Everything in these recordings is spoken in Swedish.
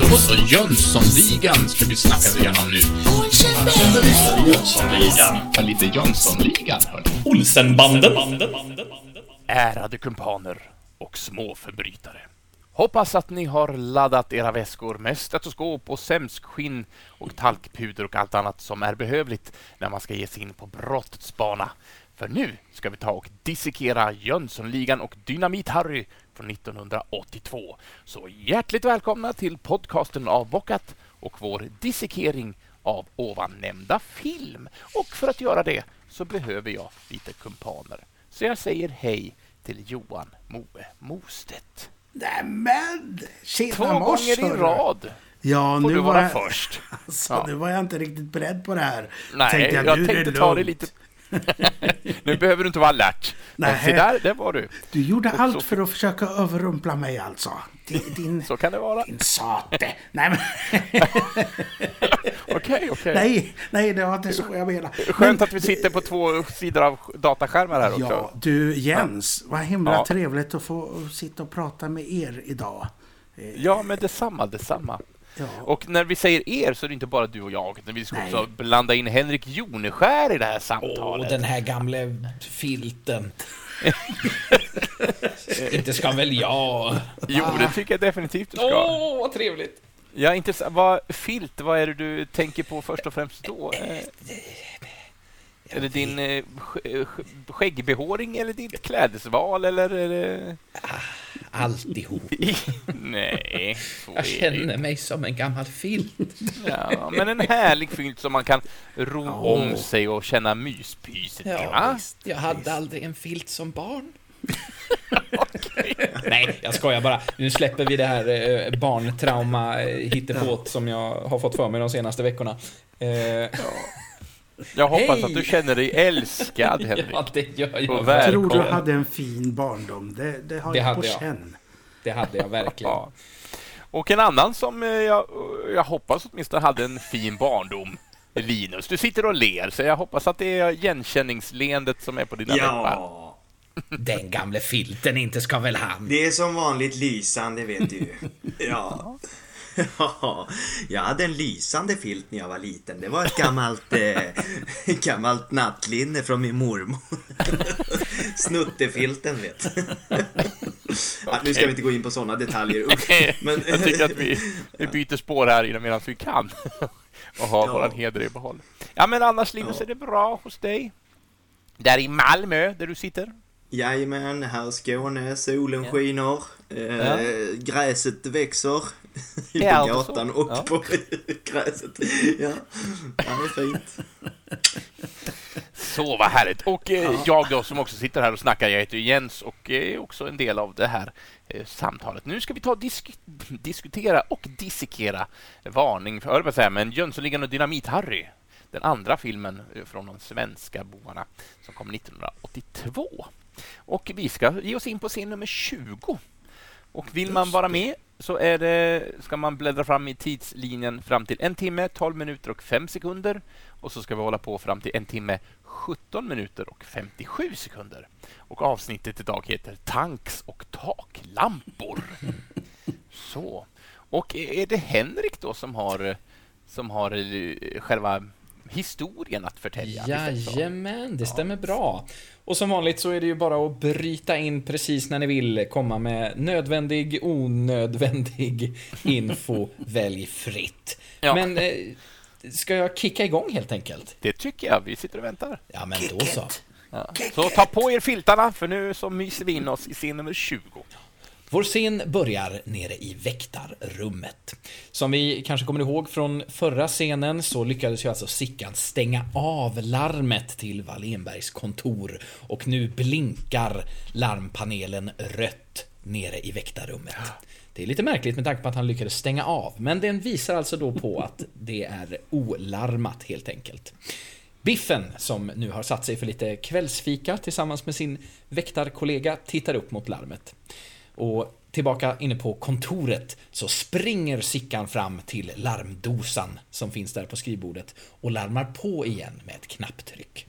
Då så, Jönssonligan ska vi snacka igenom nu. Jönssonligan. Ja, lite Jönssonligan, hörni. Olsenbanden. Ärade kumpaner och småförbrytare. Hoppas att ni har laddat era väskor med stetoskop och sämskskinn och talkpuder och allt annat som är behövligt när man ska ge sig in på brottets bana. För nu ska vi ta och dissekera Jönssonligan och Dynamit-Harry från 1982. Så hjärtligt välkomna till podcasten Avbockat och vår dissekering av ovan nämnda film. Och för att göra det så behöver jag lite kumpaner. Så jag säger hej till Johan Moe Mostedt. Nämen! Tjena Två gånger i rad Ja, får nu du var vara jag, först. Alltså, Ja. nu var jag inte riktigt beredd på det här. Nej, tänkte jag, det tänkte ta det lite... nu behöver du inte vara alert. Men Nej. se där, där var du. Du gjorde Och allt så- för att försöka överrumpla mig alltså. Din, din, Så kan det vara. din sate. Nej, men, Okej, okej. nej, nej, det var inte så jag menade. Skönt Men- att vi sitter på två sidor av dataskärmar här också. Ja, du Jens, vad himla Ja. trevligt att få sitta och prata med er idag. Ja, men detsamma, detsamma. Ja. Och när vi säger er så är det inte bara du och jag, utan vi ska Nej. också blanda in Henrik Joneskär i det här Åh, samtalet. den här gamle filten. Inte ska väl jag? Jo, det tycker jag definitivt du ska. Åh, vad trevligt. Ja, inte så, vad, filt, vad är det du tänker på först och främst då? Eh, är det din eh, sk- sk- skäggbehåring eller ditt klädesval eller? Är det... Alltihop. Nej, Jag känner mig som en gammal filt. Ja, men en härlig filt som man kan ro Ja. om sig och känna myspyset Ja, visst. Jag hade aldrig en filt som barn. Nej, jag skojar bara. Nu släpper vi det här eh, barntrauma eh, hittepåt som jag har fått för mig de senaste veckorna. Eh, Jag hoppas Hej! att du känner dig älskad, Henrik. ja, det gör jag. väl- Tror du hade en fin barndom. Det, det har Det jag på jag. känn. Det hade jag verkligen. Ja. Och en annan som eh, jag, jag hoppas åtminstone hade en fin barndom. Linus, du sitter och ler, så jag hoppas att det är igenkänningsleendet som är på dina läppar. Ja, Den gamle filten, inte ska väl han? det är som vanligt lysande vet du. Ja. Ja, jag hade en lysande filt när jag var liten. Det var ett gammalt, eh, gammalt nattlinne från min mormor. Snuttefilten vet ja, Nu ska vi inte gå in på sådana detaljer. Men, Jag tycker att vi, vi byter spår här medan vi kan och har Ja. våran heder i behåll. Ja, men annars Linus, Ja. är det bra hos dig? Där i Malmö, där du sitter? Jajamän, här i Skåne, solen skiner, eh, Ja. gräset växer på Ja, och så. gatan och Ja. på gräset. Ja, ja, det är fint. Så vad härligt. Och eh, jag då som också sitter här och snackar, jag heter Jens och är också en del av det här eh, samtalet. Nu ska vi ta och disk diskutera och dissekera varning, för, jag höll på att säga, men Jönssonligan och Dynamit-Harry. Den andra filmen eh, från de svenska boarna som kom 1982. Och vi ska ge oss in på scen nummer 20. Och vill man vara med så är det, ska man bläddra fram i tidslinjen fram till en timme, 12 minuter och 5 sekunder. Och så ska vi hålla på fram till en timme, 17 minuter och 57 sekunder. Och avsnittet idag heter Tanks och taklampor. Så. Och är det Henrik då som har, som har eh, själva historien att förtälja? Jajamän, det stämmer bra. Och som vanligt så är det ju bara att bryta in precis när ni vill, komma med nödvändig, onödvändig info, välj fritt. Ja. Men eh, ska jag kicka igång helt enkelt? Det tycker jag. Vi sitter och väntar. Ja, men då så. Ja. Så ta på er filtarna, för nu så myser vi in oss i scen nummer 20. Vår scen börjar nere i väktarrummet. Som vi kanske kommer ihåg från förra scenen så lyckades ju alltså Sickan stänga av larmet till Wallenbergs kontor och nu blinkar larmpanelen rött nere i väktarrummet. Det är lite märkligt med tanke på att han lyckades stänga av, men den visar alltså då på att det är olarmat helt enkelt. Biffen, som nu har satt sig för lite kvällsfika tillsammans med sin väktarkollega, tittar upp mot larmet. Och tillbaka inne på kontoret så springer Sickan fram till larmdosan som finns där på skrivbordet och larmar på igen med ett knapptryck.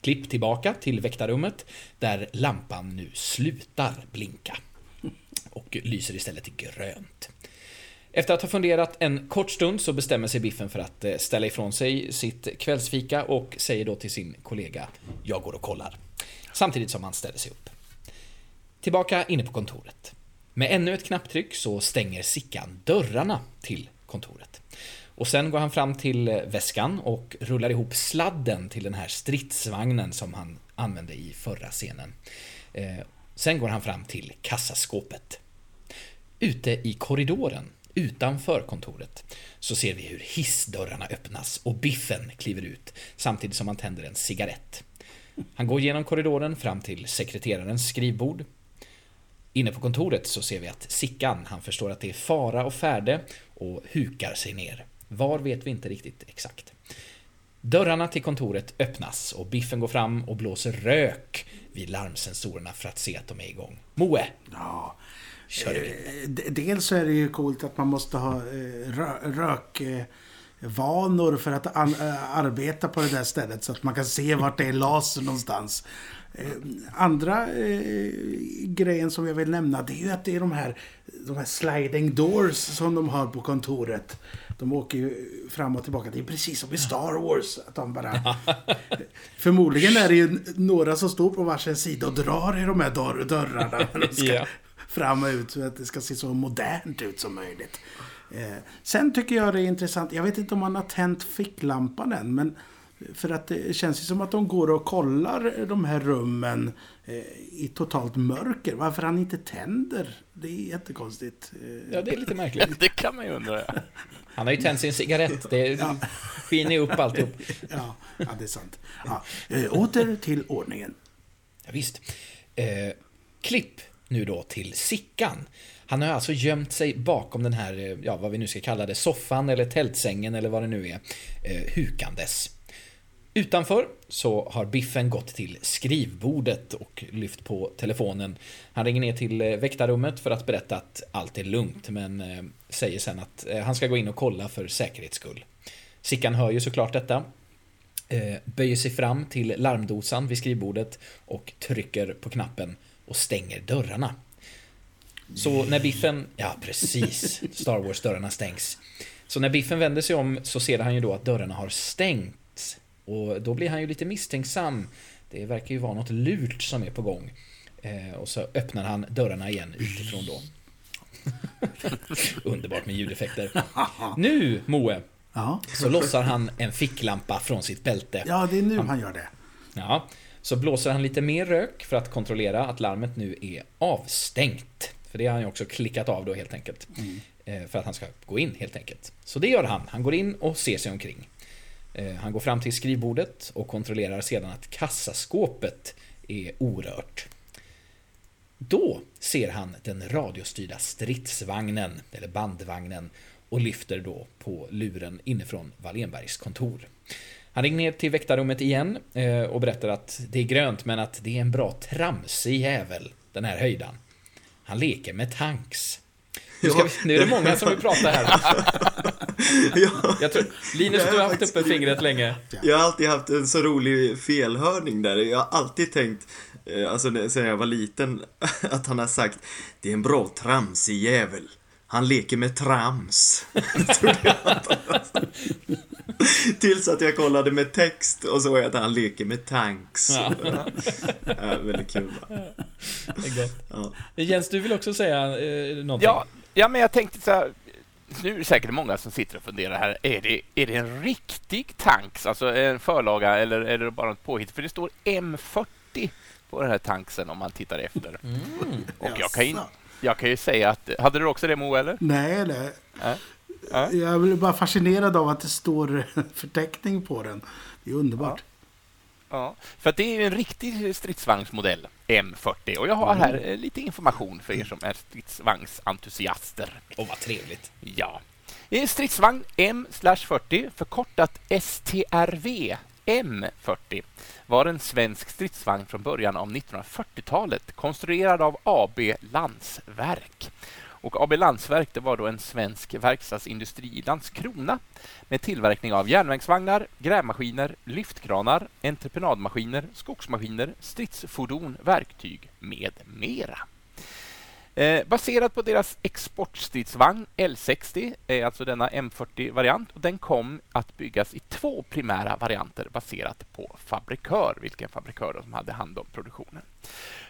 Klipp tillbaka till väktarrummet där lampan nu slutar blinka och lyser istället grönt. Efter att ha funderat en kort stund så bestämmer sig Biffen för att eh, ställa ifrån sig sitt kvällsfika och säger då till sin kollega “Jag går och kollar” samtidigt som han ställer sig upp. Tillbaka inne på kontoret. Med ännu ett knapptryck så stänger Sickan dörrarna till kontoret. Och sen går han fram till eh, väskan och rullar ihop sladden till den här stridsvagnen som han använde i förra scenen. Eh, sen går han fram till kassaskåpet. Ute i korridoren utanför kontoret så ser vi hur hissdörrarna öppnas och Biffen kliver ut samtidigt som han tänder en cigarett. Han går genom korridoren fram till sekreterarens skrivbord. Inne på kontoret så ser vi att Sickan, han förstår att det är fara och färde och hukar sig ner. Var vet vi inte riktigt exakt. Dörrarna till kontoret öppnas och Biffen går fram och blåser rök vid larmsensorerna för att se att de är igång. Moe! Ja. Kör Eh, Dels så är det ju coolt att man måste ha eh, rö- rök... eh, vanor för att eh, arbeta på det där stället så att man kan se vart det är laser någonstans. Eh, andra eh, grejen som jag vill nämna det är ju att det är de här, de här sliding doors som de har på kontoret. De åker ju fram och tillbaka. Det är precis som i Star Wars. Att de bara... Förmodligen är det ju några som står på varsin sida och drar i de här dörr- dörrarna. de ska Ja. fram och ut så att det ska se så modernt ut som möjligt. Eh, sen tycker jag det är intressant, jag vet inte om man har tänt ficklampan än, men för att det känns ju som att de går och kollar de här rummen eh, i totalt mörker. Varför han inte tänder, det är jättekonstigt. Ja, det är lite märkligt. Det kan man ju undra. Ja. Han har ju tänt sin cigarett. Det skiner ju upp alltihop. ja, ja, det är sant. Ja, eh, åter till ordningen. Ja, visst. Eh, klipp nu då till Sickan. Han har alltså gömt sig bakom den här, eh, ja vad vi nu ska kalla det, soffan eller tältsängen eller vad det nu är, eh, hukandes. Utanför så har Biffen gått till skrivbordet och lyft på telefonen. Han ringer ner till eh, väktarrummet för att berätta att allt är lugnt men eh, säger sen att eh, han ska gå in och kolla för säkerhets skull. Sickan hör ju såklart detta böjer sig fram till larmdosan vid skrivbordet och trycker på knappen och stänger dörrarna. Så när Biffen, ja precis, Star Wars-dörrarna stängs. Så när Biffen vänder sig om så ser han ju då att dörrarna har stängts. Och då blir han ju lite misstänksam. Det verkar ju vara något lurt som är på gång. Eh, och så öppnar han dörrarna igen utifrån då. Underbart med ljudeffekter. Nu, Moe, Ja. så lossar han en ficklampa från sitt bälte. ja, det är nu han gör det. Ja, så blåser han lite mer rök för att kontrollera att larmet nu är avstängt. För det har han ju också klickat av då helt enkelt. Eh, För att han ska gå in helt enkelt. Så det gör han. Han går in och ser sig omkring. Eh, Han går fram till skrivbordet och kontrollerar sedan att kassaskåpet är orört. Då ser han den radiostyrda stridsvagnen, eller bandvagnen, och lyfter då på luren inifrån Wallenbergs kontor. Han ringer ner till väktarrummet igen eh, och berättar att det är grönt men att det är en bra tramsig jävel, den här höjdan. Han leker med tanks. Nu, vi, nu är det många som vill prata här. Ja, Jag tror, Linus, är du har haft uppe fingret länge. jag har alltid haft en så rolig felhörning där. Jag har alltid tänkt, eh, alltså när- sen jag var liten, att han har sagt Det är en bra tramsig jävel. Han leker med trams. Jag. Tills att jag kollade med text och såg att han leker med tanks. Ja. Ja, väldigt kul. Va? Det är gott. Ja. Jens, du vill också säga eh, någonting? Ja, ja, men jag tänkte så här. Nu är det säkert många som sitter och funderar här. Är det, är det en riktig tanks, alltså en förlaga, eller är det bara något påhitt? För det står M40 på den här tanksen om man tittar efter. Och jag kan, ju, jag kan ju säga att... Hade du också det, Mo, eller? Nej, nej. Ja. Ja. Jag blir bara fascinerad av att det står förteckning på den. Det är underbart. Ja, för att det är ju en riktig stridsvagnsmodell, M40. Och jag har här eh, lite information för er som är stridsvagnsentusiaster. Åh, vad trevligt. Ja. En stridsvagn M/40 förkortat STRV M40 var en svensk stridsvagn från början av 1940-talet konstruerad av AB Landsverk. Och AB Landsverk det var då en svensk verkstadsindustri i Landskrona med tillverkning av järnvägsvagnar, grävmaskiner, lyftkranar, entreprenadmaskiner, skogsmaskiner, stridsfordon, verktyg med mera. Eh, baserat på deras exportstridsvagn L60 är eh, alltså denna M40-variant och den kom att byggas i två primära varianter baserat på fabrikör, vilken fabrikör som hade hand om produktionen.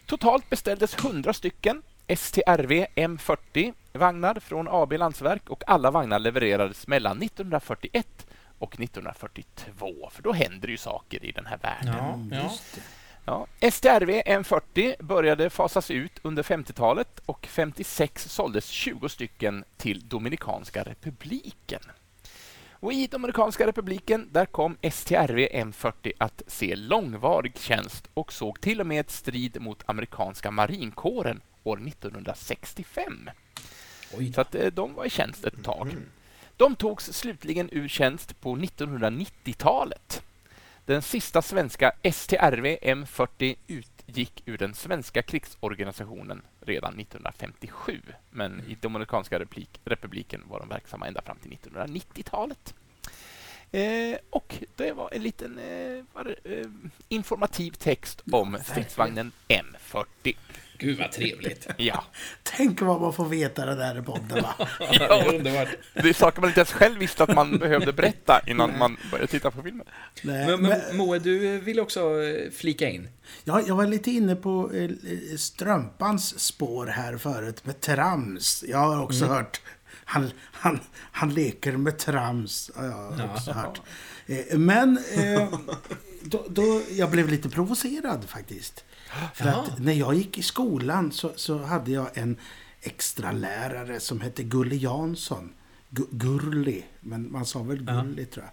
Totalt beställdes 100 stycken STRV M40 vagnar från AB Landsverk och alla vagnar levererades mellan 1941 och 1942, för då händer ju saker i den här världen. Ja, ja. Ja, STRV M40 började fasas ut under 50-talet och 56 såldes 20 stycken till Dominikanska republiken. Och I Dominikanska republiken där kom STRV M40 att se långvarig tjänst och såg till och med strid mot amerikanska marinkåren år 1965. Oj. Så att eh, de var i tjänst ett tag. De togs slutligen ur tjänst på 1990-talet. Den sista svenska STRV M40 utgick ur den svenska krigsorganisationen redan 1957. Men i Dominikanska replik, republiken var de verksamma ända fram till 1990-talet. Eh, och det var en liten eh, var eh, informativ text om stridsvagnen M40. Gud vad trevligt. Ja, Tänk vad man får veta det där i podden va? det är underbart. det är saker man inte ens själv visste att man behövde berätta innan man började titta på filmen. Nej, Men, men, men Moe, du vill också eh, flika in. ja, jag var lite inne på eh, Strömpans spår här förut med trams. Jag har också hört han, han, han leker med trams. har Jag också hört. Eh, Men eh, då, då, jag blev lite provocerad faktiskt. För att när jag gick i skolan så, så hade jag en extra lärare som hette Gulle Jansson. Gu- Gurli, men man sa väl Gulli tror jag.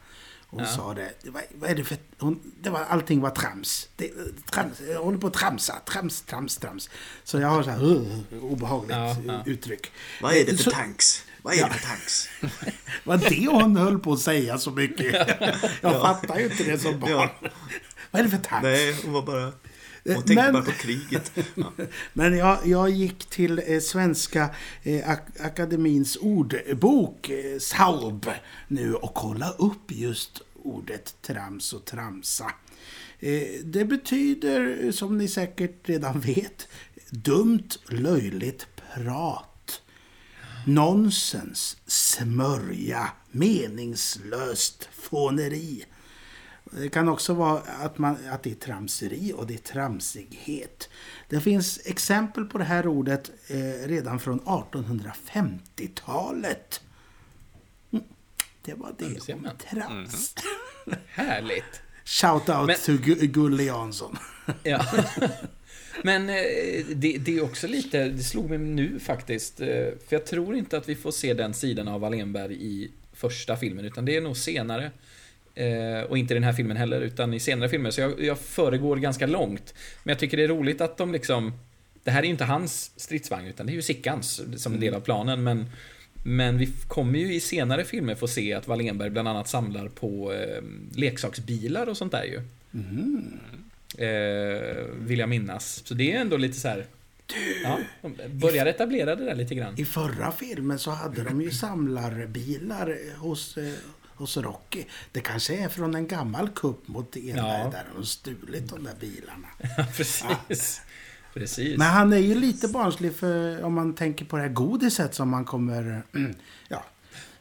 Hon sa det. vad är det för... Hon, det var, allting var trams. Det, trams. Jag håller på att tramsa. Trams, trams, trams. Så jag har så här uh, obehagligt Ja, ja. uttryck. Vad är det Så- för tanks? Vad är det för tanks? Vad det hon höll på att säga så mycket. Jag fattar ju inte det som barn. Ja. Vad är det för tanks? Nej, hon var bara... Hon tänkte men- bara på kriget. Ja. Men jag, jag gick till eh, Svenska eh, ak Akademins ordbok, eh, SALB, nu och kollade upp just ordet trams och tramsa. Eh, det betyder, som ni säkert redan vet, dumt, löjligt prat. Nonsens, smörja, meningslöst fåneri. Det kan också vara att, man, att det är tramseri och det är tramsighet. Det finns exempel på det här ordet eh, redan från 1850-talet. Mm, Det var det om trams. Härligt. Shout out Men- to Gu- Gulle Jansson. Ja. Men eh, det, det är också lite, det slog mig nu faktiskt. eh, För jag tror inte att vi får se den sidan av Wallenberg i första filmen, utan det är nog senare. Eh, Och inte i den här filmen heller, utan i senare filmer. Så jag, jag föregår ganska långt. Men jag tycker det är roligt att de liksom... Det här är ju inte hans stridsvagn, utan det är ju Sickans som en del av planen. Men, men vi kommer ju i senare filmer få se att Wallenberg bland annat samlar på leksaksbilar och sånt där ju. Eh, vill jag minnas. Så det är ändå lite så här. Ja, de börjar etablera det där lite grann. I förra filmen så hade de ju samlarbilar hos, eh, hos Rocky. Det kanske är från en gammal kupp mot Enberg Ja. där de stulit de där bilarna. Precis. Precis. Men han är ju lite barnslig för om man tänker på det här godiset som man kommer... mm, Ja,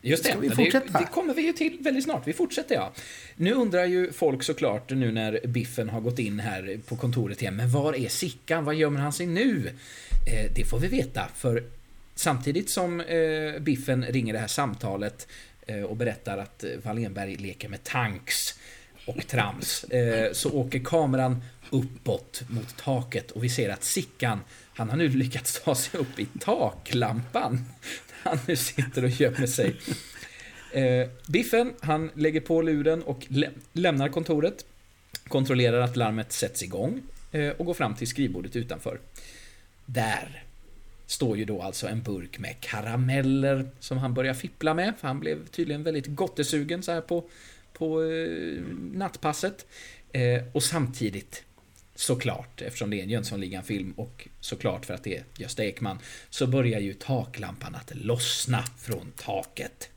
Just det, Ska vi fortsätta? det, det kommer vi ju till väldigt snart. Vi fortsätter ja. Nu undrar ju folk såklart nu när Biffen har gått in här på kontoret igen. Men var är Sickan? Vad gömmer han sig nu? Eh, det får vi veta. För samtidigt som eh, Biffen ringer det här samtalet eh, och berättar att eh, Wallenberg leker med tanks och trams. Eh, så åker kameran uppåt mot taket och vi ser att Sickan, han har nu lyckats ta sig upp i taklampan. Han nu sitter och gömmer sig. Eh, Biffen, han lägger på luren och lä- lämnar kontoret. Kontrollerar att larmet sätts igång eh, och går fram till skrivbordet utanför. Där står ju då alltså en burk med karameller som han börjar fippla med. För han blev tydligen väldigt gottesugen så här på, på eh, nattpasset. Eh, och samtidigt såklart, eftersom det är en Jönssonligan-film och såklart för att det är Gösta Ekman, så börjar ju taklampan att lossna från taket.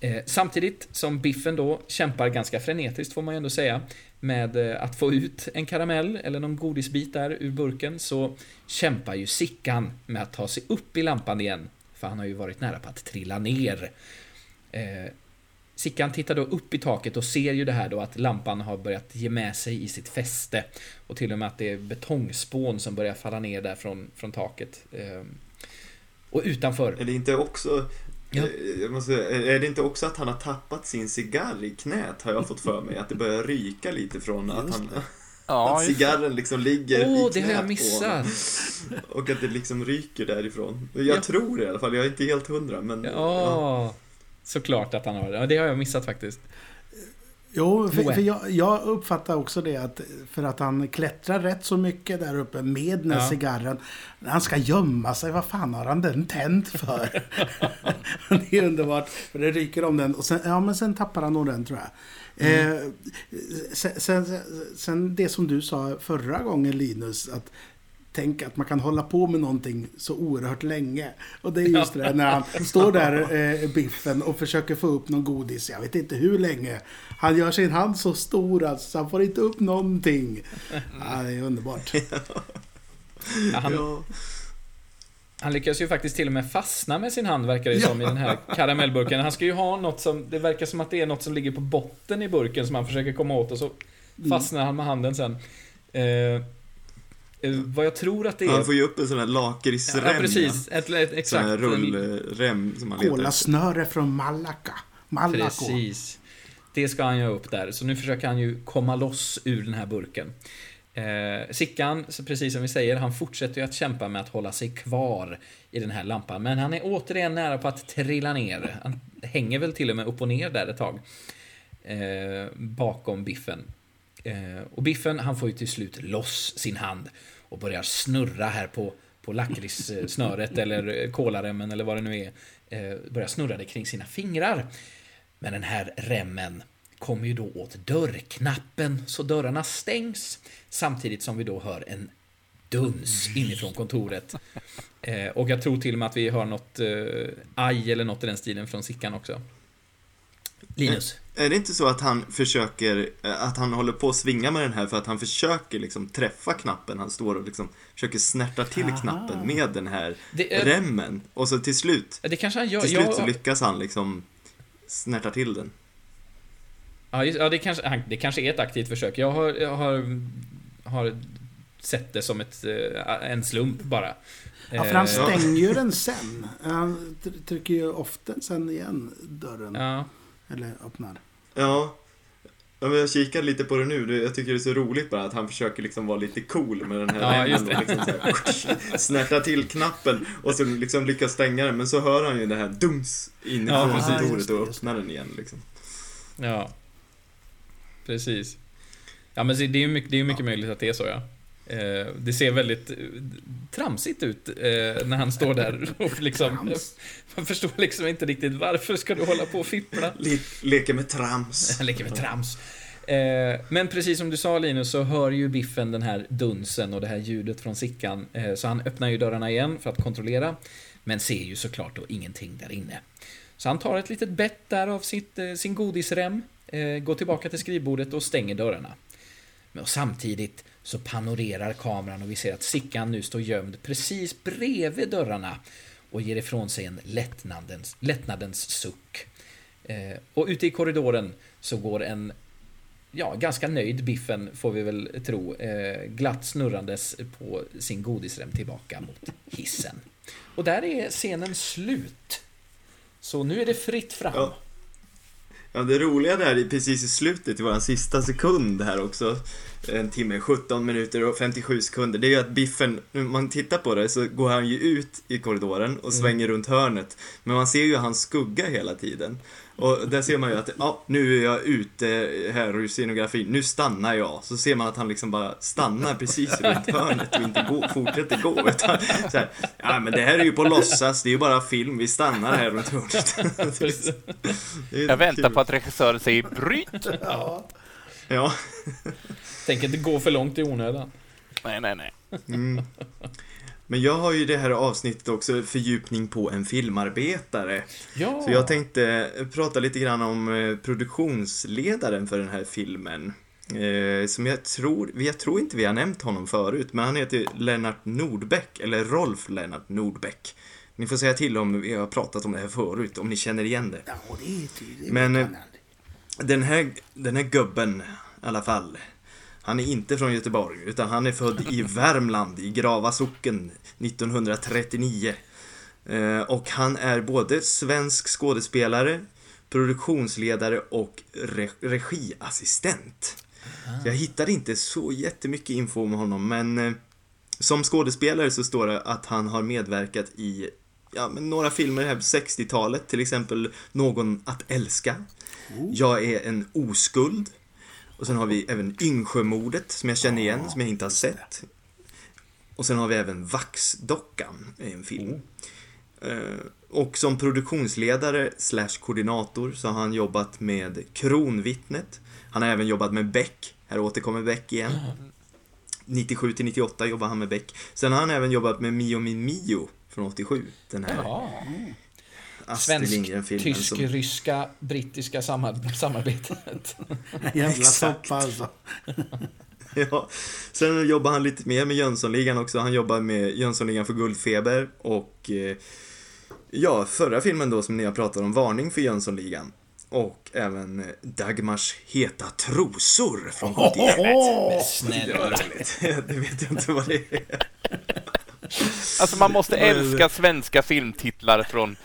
Eh, samtidigt som Biffen då kämpar ganska frenetiskt får man ju ändå säga med eh, att få ut en karamell eller någon godisbit där ur burken så kämpar ju Sickan med att ta sig upp i lampan igen. För han har ju varit nära på att trilla ner. Eh, Sickan tittar då upp i taket och ser ju det här då att lampan har börjat ge med sig i sitt fäste. Och till och med att det är betongspån som börjar falla ner där från, från taket. Eh, och utanför... Är det inte också Ja. Eh, Jag måste, är det inte också att han har tappat sin cigarr i knät har jag fått för mig? Att det börjar ryka lite från att, han, Ja, att cigarren liksom ligger Åh, i det knät har jag missat! Och att det liksom ryker därifrån. Jag Ja. tror det i alla fall, jag är inte helt hundra men... Ja, såklart att han har det. Det har jag missat faktiskt. Jo, för, för jag, jag uppfattar också det att för att han klättrar rätt så mycket där uppe med den här Ja. cigarren. När han ska gömma sig, vad fan har han den tänd för? det är underbart, för det ryker om den. Och sen, ja, men sen tappar han nog den tror jag. Eh, sen, sen, sen det som du sa förra gången Linus, att tänk att man kan hålla på med någonting så oerhört länge. Och det är just det där när han står där, eh, Biffen, och försöker få upp någon godis. Jag vet inte hur länge. Han gör sin hand så stor alltså, så han får inte upp någonting. Ja, det är underbart. Ja, han, Ja, han lyckas ju faktiskt till och med fastna med sin hand, verkar det som, i den här karamellburken. Han ska ju ha något som, det verkar som att det är något som ligger på botten i burken som han försöker komma åt och så fastnar han med handen sen. Eh, vad jag tror att det är... han får ju upp en sån här lakritsrem. ja, precis. Ett, ett, Sån exakt. här En- rullrem som man letar. Kolasnöre från Malaca. Malaco. Precis. Det ska han ju upp där. Så nu försöker han ju komma loss ur den här burken. Eh, Sickan, så precis som vi säger, han fortsätter ju att kämpa med att hålla sig kvar i den här lampan. Men han är återigen nära på att trilla ner. Han hänger väl till och med upp och ner där ett tag. Eh, bakom Biffen. Eh, och Biffen, han får ju till slut loss sin hand och börjar snurra här på, på lakritssnöret eller kolaremmen eller vad det nu är. Eh, börjar snurra det kring sina fingrar. Men den här remmen kommer ju då åt dörrknappen så dörrarna stängs samtidigt som vi då hör en duns inifrån kontoret. Eh, och jag tror till och med att vi hör något eh, aj eller något i den stilen från Sickan också. Linus? Är det inte så att han försöker, att han håller på att svinga med den här för att han försöker liksom träffa knappen? Han står och liksom försöker snärta till Aha. knappen med den här Det är- remmen. Och så till slut, Det kanske han gör. till slut Jag- så lyckas han liksom snärta till den. Ja, just, ja det, kanske, det kanske är ett aktivt försök. Jag har, jag har, har sett det som ett, en slump bara. Ja, för han Eh, stänger ju den sen. Han tr- trycker ju ofta sen igen dörren. Ja, Eller öppnar. Ja. Ja, men jag kikar lite på det nu. Jag tycker det är så roligt bara att han försöker liksom vara lite cool med den här Ja, just det. och liksom så här, snärta till knappen och så liksom lyckas stänga den. Men så hör han ju det här dums Ja, inifrån precis. kontoret och öppnar den igen liksom. ja. Precis. Ja, men det är ju mycket, det är mycket möjligt att det är så, ja. Eh, Det ser väldigt eh, tramsigt ut eh, när han står där och liksom... Man förstår liksom inte riktigt varför ska du hålla på och fippla? Le leker med trams. Leker med trams. Men precis som du sa Linus så hör ju Biffen den här dunsen och det här ljudet från Sickan. Så han öppnar ju dörrarna igen för att kontrollera. Men ser ju såklart då ingenting där inne. Så han tar ett litet bett där av sitt, sin godisrem. Går tillbaka till skrivbordet och stänger dörrarna. Men och samtidigt så panorerar kameran och vi ser att Sickan nu står gömd precis bredvid dörrarna och ger ifrån sig en lättnadens, lättnadens suck. Eh, och ute i korridoren så går en ja, ganska nöjd Biffen, får vi väl tro, eh, glatt snurrandes på sin godisrem tillbaka mot hissen. Och där är scenen slut. Så nu är det fritt fram. Ja. Ja, det roliga där är precis i slutet, i våran sista sekund här också, en timme, 17 minuter och 57 sekunder, det är ju att Biffen, när man tittar på det så går han ju ut i korridoren och svänger runt hörnet, men man ser ju hans skugga hela tiden. Och där ser man ju att, ja, nu är jag ute här ur scenografin, nu stannar jag. Så ser man att han liksom bara stannar precis runt hörnet och inte gå, fortsätter gå. Utan så här, ja men det här är ju på låtsas, det är ju bara film, vi stannar här runt hörnet. Det är Jag väntar kul. på att regissören säger bryt. Ja. Tänk inte gå för långt i onödan. Nej, nej, nej. Men jag har ju det här avsnittet också, fördjupning på en filmarbetare. Ja. Så jag tänkte prata lite grann om eh, produktionsledaren för den här filmen. Eh, som jag tror, jag tror inte vi har nämnt honom förut, men han heter Lennart Nordbäck, eller Rolf Lennart Nordbäck. Ni får säga till om vi har pratat om det här förut, om ni känner igen det. Ja, det är tydligt. Men eh, den här, den här gubben, i alla fall. Han är inte från Göteborg, utan han är född i Värmland, i Grava socken, 1939. Eh, Och han är både svensk skådespelare, produktionsledare och re- regiassistent. Jag hittade inte så jättemycket info om honom, men eh, som skådespelare så står det att han har medverkat i ja, men några filmer här på 60-talet, till exempel Någon att älska. Jag är en oskuld. Och sen har vi även Yngsjömordet som jag känner igen, som jag inte har sett. Och sen har vi även Vaxdockan, är en film. Eh, Och som produktionsledare slash koordinator så har han jobbat med Kronvittnet. Han har även jobbat med Beck. Här återkommer Beck igen. 97 till 98 jobbar han med Beck. Sen har han även jobbat med Mio min Mio från 87. Den här Ja. Astrid Svensk, Lindgren-filmen. tysk, som- ryska, brittiska samar- samarbetet. Jävla soppa alltså. Ja. Sen jobbar han lite mer med Jönssonligan också. Han jobbar med Jönssonligan för guldfeber och eh, ja, förra filmen då som ni har pratat om, Varning för Jönssonligan. Och även eh, Dagmars heta trosor från 71. Men Det snälla. roligt. Det vet jag inte vad det är. Alltså man måste älska svenska filmtitlar från...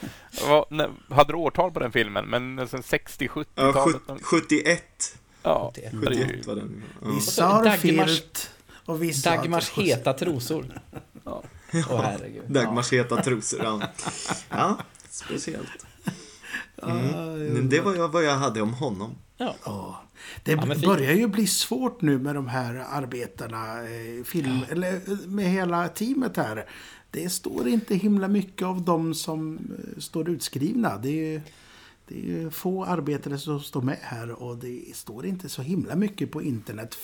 Vad, när, hade du årtal på den filmen? Men sen 60, Ja, 70-talet? sjut- 71. Ja, det är ju... 71 var den. Ja. Vissa har Dagmars- och vissa Dagmars heta trosor. Ja. Åh herregud. Dagmars heta trosor, ja. Ja, speciellt. Mm. Men det var jag, vad jag hade om honom. Ja. Ja. Det Ja, börjar ju bli svårt nu med de här arbetarna, eh, film, eller eh, med hela teamet här. Det står inte himla mycket av dem som eh, står utskrivna. Det är ju det är ju få arbetare som står med här och det står inte så himla mycket på internet.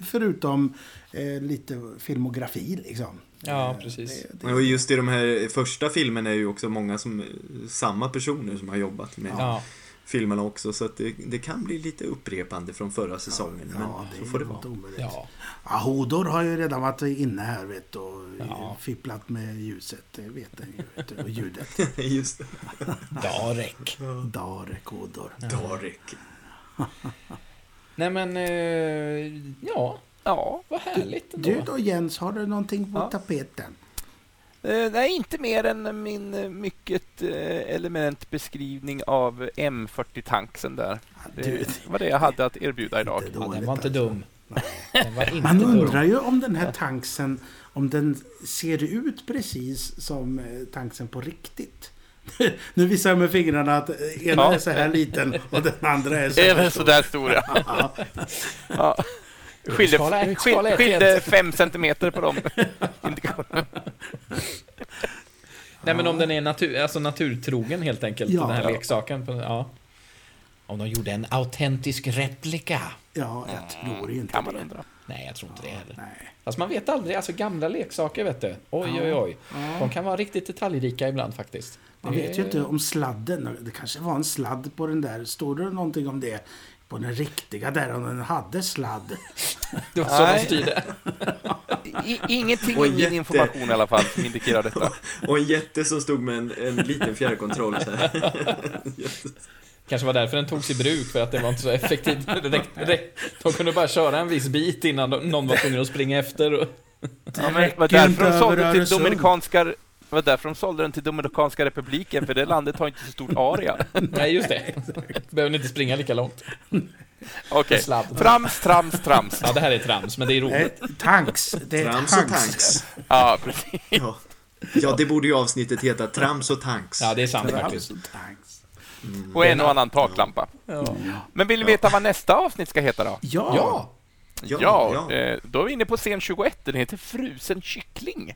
Förutom eh, lite filmografi liksom. Ja, Eh, precis. Det, det, Och just i de här första filmerna är ju också många som, samma personer som har jobbat med Ja. Filmerna också. Så att det, det kan bli lite upprepande från förra säsongen. Men ja, så får det vara. omöjligt. Ja. Ja, Hodor har ju redan varit inne här vet du, och Ja. fipplat med ljuset. Det vet den ju. Du, och ljudet. just det. Darek. Darek Hodor. Darek. Nej men, eh, ja. Ja. Vad härligt ändå. Du då Jens, har du någonting på Ja. tapeten? Eh, nej, inte mer än min eh, mycket eh, element beskrivning av M40-tanksen där. du- Det var det jag hade att erbjuda idag. Ja, den var inte alltså. dum. Inte Man dum. undrar ju om den här tanksen, om den ser ut precis som tanksen på riktigt. nu visar jag med fingrarna att ena Ja. är så här liten och den andra är så här väl stor. sådär stora. ja. Skilde, Skala skilde fem centimeter på dem. indikationerna. Nej men om den är natur, alltså naturtrogen helt enkelt, Ja. den här Ja. leksaken. Ja. Om de gjorde en autentisk replika. Ja, jag tror inte Kan man det. undra. Nej, jag tror inte det heller. Nej. Fast man vet aldrig, alltså gamla leksaker vet du. Oj, oj, oj. De kan vara riktigt detaljrika ibland faktiskt. Man Det vet ju inte om sladden. Det kanske var en sladd på den där. Står det någonting om det? På den riktiga där, om den hade sladd. Det var så Nej. de styrde. I, ingenting Och i min jätte- information i alla fall som indikerar detta. Och en jätte som stod med en, en liten fjärrkontroll så här. Kanske var därför den togs i bruk, för att det var inte så effektivt. De kunde bara köra en viss bit innan de- någon var tvungen att springa efter. och- Ja, men det var därför de sålde till. Dominikanska det var därför de sålde den till Dominikanska republiken, för det landet har inte så stort area. Nej, just det. Behöver inte springa lika långt. Okej. Sladd. Trams, trams, trams. Ja, det här är trams, men det är roligt. tanks. Det är Trams och tanks. tanks. Ja, precis. Ja. ja, det borde ju avsnittet heta Trams och tanks. Ja, det är sant Trams faktiskt. och tanks. Och en och annan taklampa. Men vill ni veta vad nästa avsnitt ska heta då? Ja. Ja! Ja, Ja, ja. Eh, då är vi inne på scen 21. Den heter Frusen kyckling.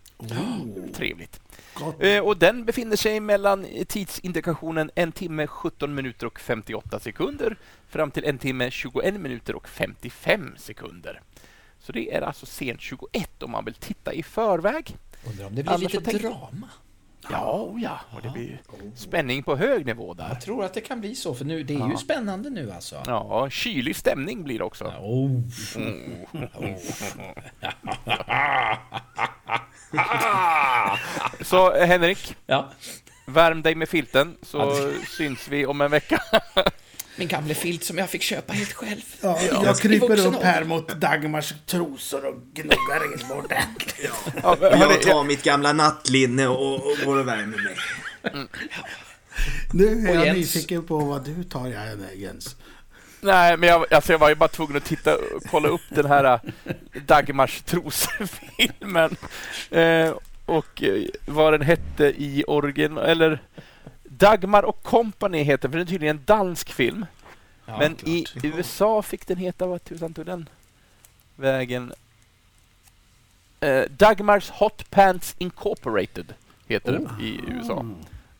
Trevligt. Gott. Eh, och den befinner sig mellan tidsindikationen en timme 17 minuter och 58 sekunder fram till en timme 21 minuter och 55 sekunder. Så det är alltså scen 21 om man vill titta i förväg. Undrar om det blir Annars lite drama. Ja, oh ja, och det blir spänning på hög nivå där. Jag tror att det kan bli så, för nu, det är ju spännande nu alltså. Ja, kylig stämning blir det också. Oh. Så eh, Henrik, Ja. värm dig med filten så syns vi om en vecka. Min gamla filt som jag fick köpa helt själv. Ja, I jag kryper upp här mot Dagmars trosor och gnuggar in ordentligt. Ja, jag tar mitt gamla nattlinne och, och går och värmer mig. Nu är Och jag Jens. nyfiken på vad du tar, Jens. Nej, men jag, alltså jag var ju bara tvungen att titta, kolla upp den här äh, Dagmars trosor-filmen. Eh, och eh, vad den hette i origin... Eller Dagmar och Company heter för det är tydligen en dansk film. Ja, men klart. i USA fick den heta, vad tusan tog den vägen? Eh, Dagmars Hot Pants Incorporated heter den i USA.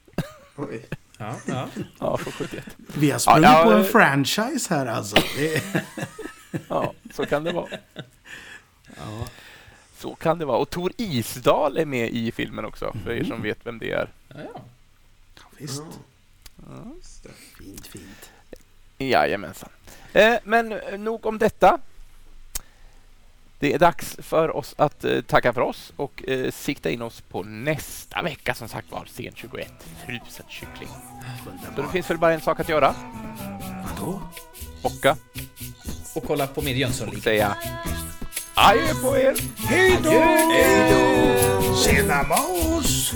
Oj. Ja, ja. Ja, från 71. Vi har sprungit Ja, ja, på en eh. franchise här alltså. Ja, så kan det vara. Så kan det vara. Och Tor Isdal är med i filmen också, för er som vet vem det är. Ja, ja. Visst. Fint, fint. Jajamensan. Eh, men nog om detta. Det är dags för oss att eh, tacka för oss och eh, sikta in oss på nästa vecka som sagt var, scen 21, frusen kyckling. Så det finns väl bara en sak att göra. Vadå? Bocka Och kolla på min och Jönssonliga. säga adjö på er! Hej då! Tjena Mås!